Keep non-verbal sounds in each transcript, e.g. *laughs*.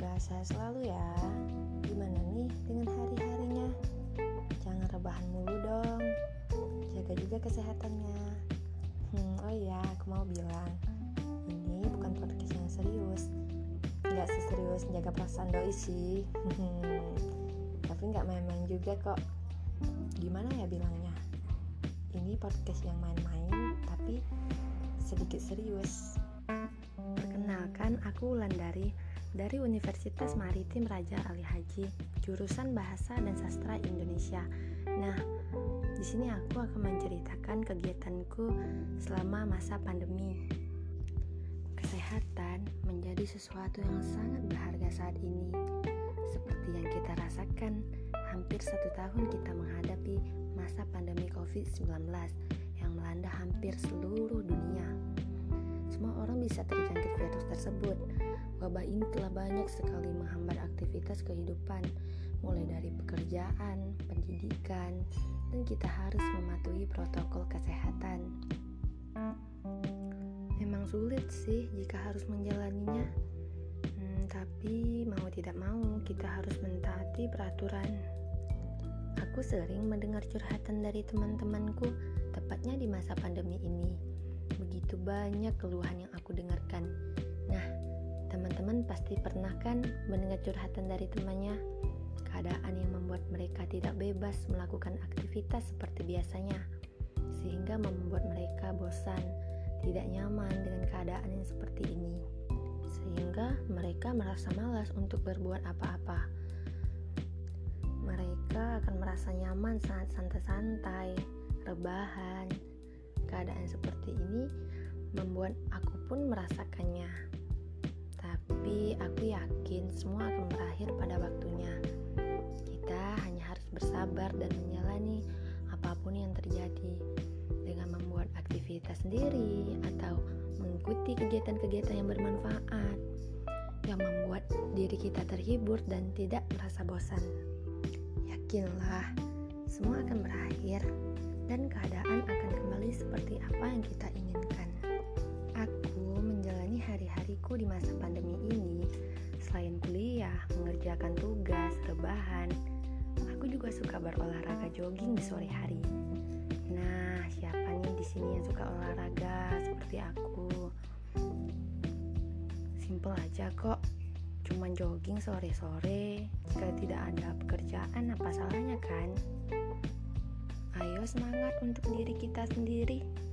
Semoga sehat selalu ya. Gimana nih dengan hari-harinya? Jangan rebahan mulu dong. Jaga juga kesehatannya. Hmm, oh iya, aku mau bilang, ini bukan podcast yang serius. Nggak seserius jaga perasaan doi sih. *laughs* Tapi nggak main-main juga kok. Gimana ya bilangnya? Ini podcast yang main-main, tapi sedikit serius. Perkenalkan, aku Wulandari dari Universitas Maritim Raja Ali Haji, jurusan Bahasa dan Sastra Indonesia. Nah, di sini aku akan menceritakan kegiatanku selama masa pandemi. Kesehatan menjadi sesuatu yang sangat berharga saat ini. Seperti yang kita rasakan, hampir satu tahun kita menghadapi masa pandemi COVID-19 yang melanda hampir seluruh dunia semua orang bisa terjangkit virus tersebut. Wabah ini telah banyak sekali menghambat aktivitas kehidupan, mulai dari pekerjaan, pendidikan, dan kita harus mematuhi protokol kesehatan. Memang sulit sih jika harus menjalaninya, hmm, tapi mau tidak mau kita harus mentaati peraturan. Aku sering mendengar curhatan dari teman-temanku, tepatnya di masa pandemi ini begitu banyak keluhan yang aku dengarkan. Nah, teman-teman pasti pernah kan mendengar curhatan dari temannya? Keadaan yang membuat mereka tidak bebas melakukan aktivitas seperti biasanya, sehingga membuat mereka bosan, tidak nyaman dengan keadaan yang seperti ini. Sehingga mereka merasa malas untuk berbuat apa-apa. Mereka akan merasa nyaman saat santai-santai, rebahan, keadaan seperti ini membuat aku pun merasakannya. Tapi aku yakin semua akan berakhir pada waktunya. Kita hanya harus bersabar dan menjalani apa pun yang terjadi dengan membuat aktivitas sendiri atau mengikuti kegiatan-kegiatan yang bermanfaat yang membuat diri kita terhibur dan tidak merasa bosan. Yakinlah, semua akan berakhir dan keadaan akan kembali seperti apa yang kita inginkan. Hari-hariku di masa pandemi ini, selain kuliah, mengerjakan tugas, rebahan, aku juga suka berolahraga jogging di sore hari. Nah, siapa nih di sini yang suka olahraga seperti aku? Simple aja kok, cuman jogging sore-sore. Jika tidak ada pekerjaan, apa salahnya kan? Ayo semangat untuk diri kita sendiri.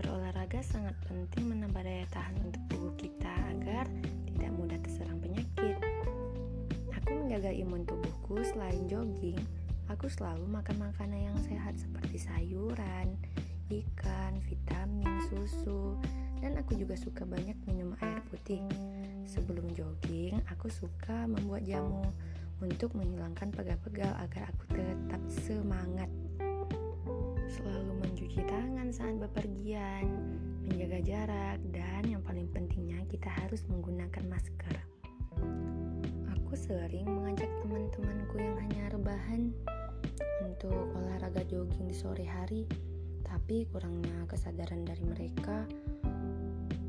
Berolahraga sangat penting menambah daya tahan untuk tubuh kita agar tidak mudah terserang penyakit. Aku menjaga imun tubuhku selain jogging. Aku selalu makan makanan yang sehat seperti sayuran, ikan, vitamin, susu, dan aku juga suka banyak minum air putih. Sebelum jogging, aku suka membuat jamu untuk menghilangkan pegal-pegal agar aku tetap semangat selalu mencuci tangan saat bepergian, menjaga jarak, dan yang paling pentingnya kita harus menggunakan masker. Aku sering mengajak teman-temanku yang hanya rebahan untuk olahraga jogging di sore hari, tapi kurangnya kesadaran dari mereka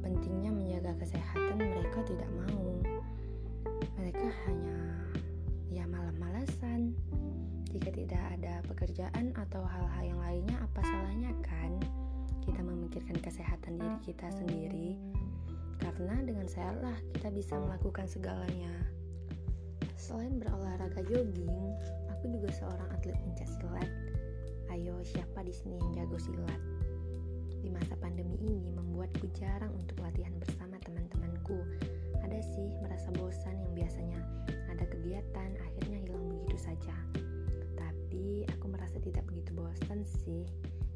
pentingnya menjaga kesehatan mereka tidak mau. Mereka hanya pekerjaan atau hal-hal yang lainnya, apa salahnya kan kita memikirkan kesehatan diri kita sendiri? Karena dengan sehatlah kita bisa melakukan segalanya. Selain berolahraga jogging, aku juga seorang atlet pencak silat. Ayo, siapa di sini yang jago silat? Di masa pandemi ini membuatku jarang untuk latihan bersama teman-temanku. Ada sih merasa bosan yang biasanya ada kegiatan akhirnya hilang begitu saja tapi tidak begitu bosan sih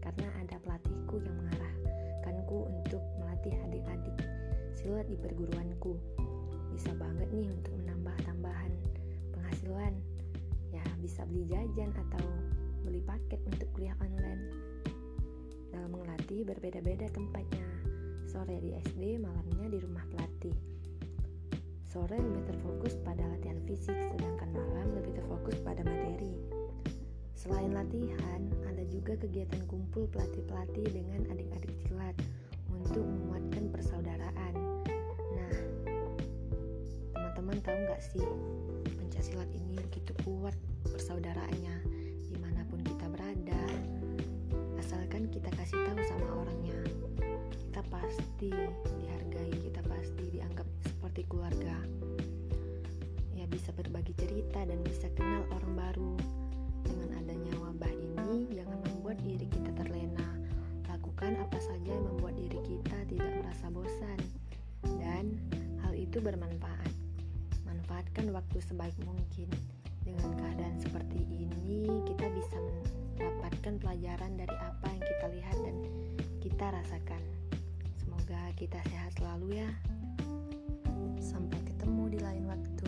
karena ada pelatihku yang mengarahkanku untuk melatih adik-adik. Silat di perguruanku. Bisa banget nih untuk menambah tambahan penghasilan. Ya bisa beli jajan atau beli paket untuk kuliah online. Dalam melatih berbeda-beda tempatnya. Sore di SD malamnya di rumah pelatih. Sore lebih terfokus pada latihan fisik sedangkan malam lebih terfokus pada materi Selain latihan, ada juga kegiatan kumpul pelatih-pelatih dengan adik-adik silat untuk menguatkan persaudaraan. Nah, teman-teman tahu nggak sih, pencaksilat ini begitu kuat persaudaraannya di mana pun kita berada. Asalkan kita kasih tahu sama orangnya, kita pasti dihargai, kita pasti dianggap seperti keluarga. Ya bisa berbagi cerita dan bisa kenal orang baru membuat diri kita terlena. Lakukan apa saja yang membuat diri kita tidak merasa bosan. Dan hal itu bermanfaat. Manfaatkan waktu sebaik mungkin. Dengan keadaan seperti ini, kita bisa mendapatkan pelajaran dari apa yang kita lihat dan kita rasakan. Semoga kita sehat selalu ya. Sampai ketemu di lain waktu.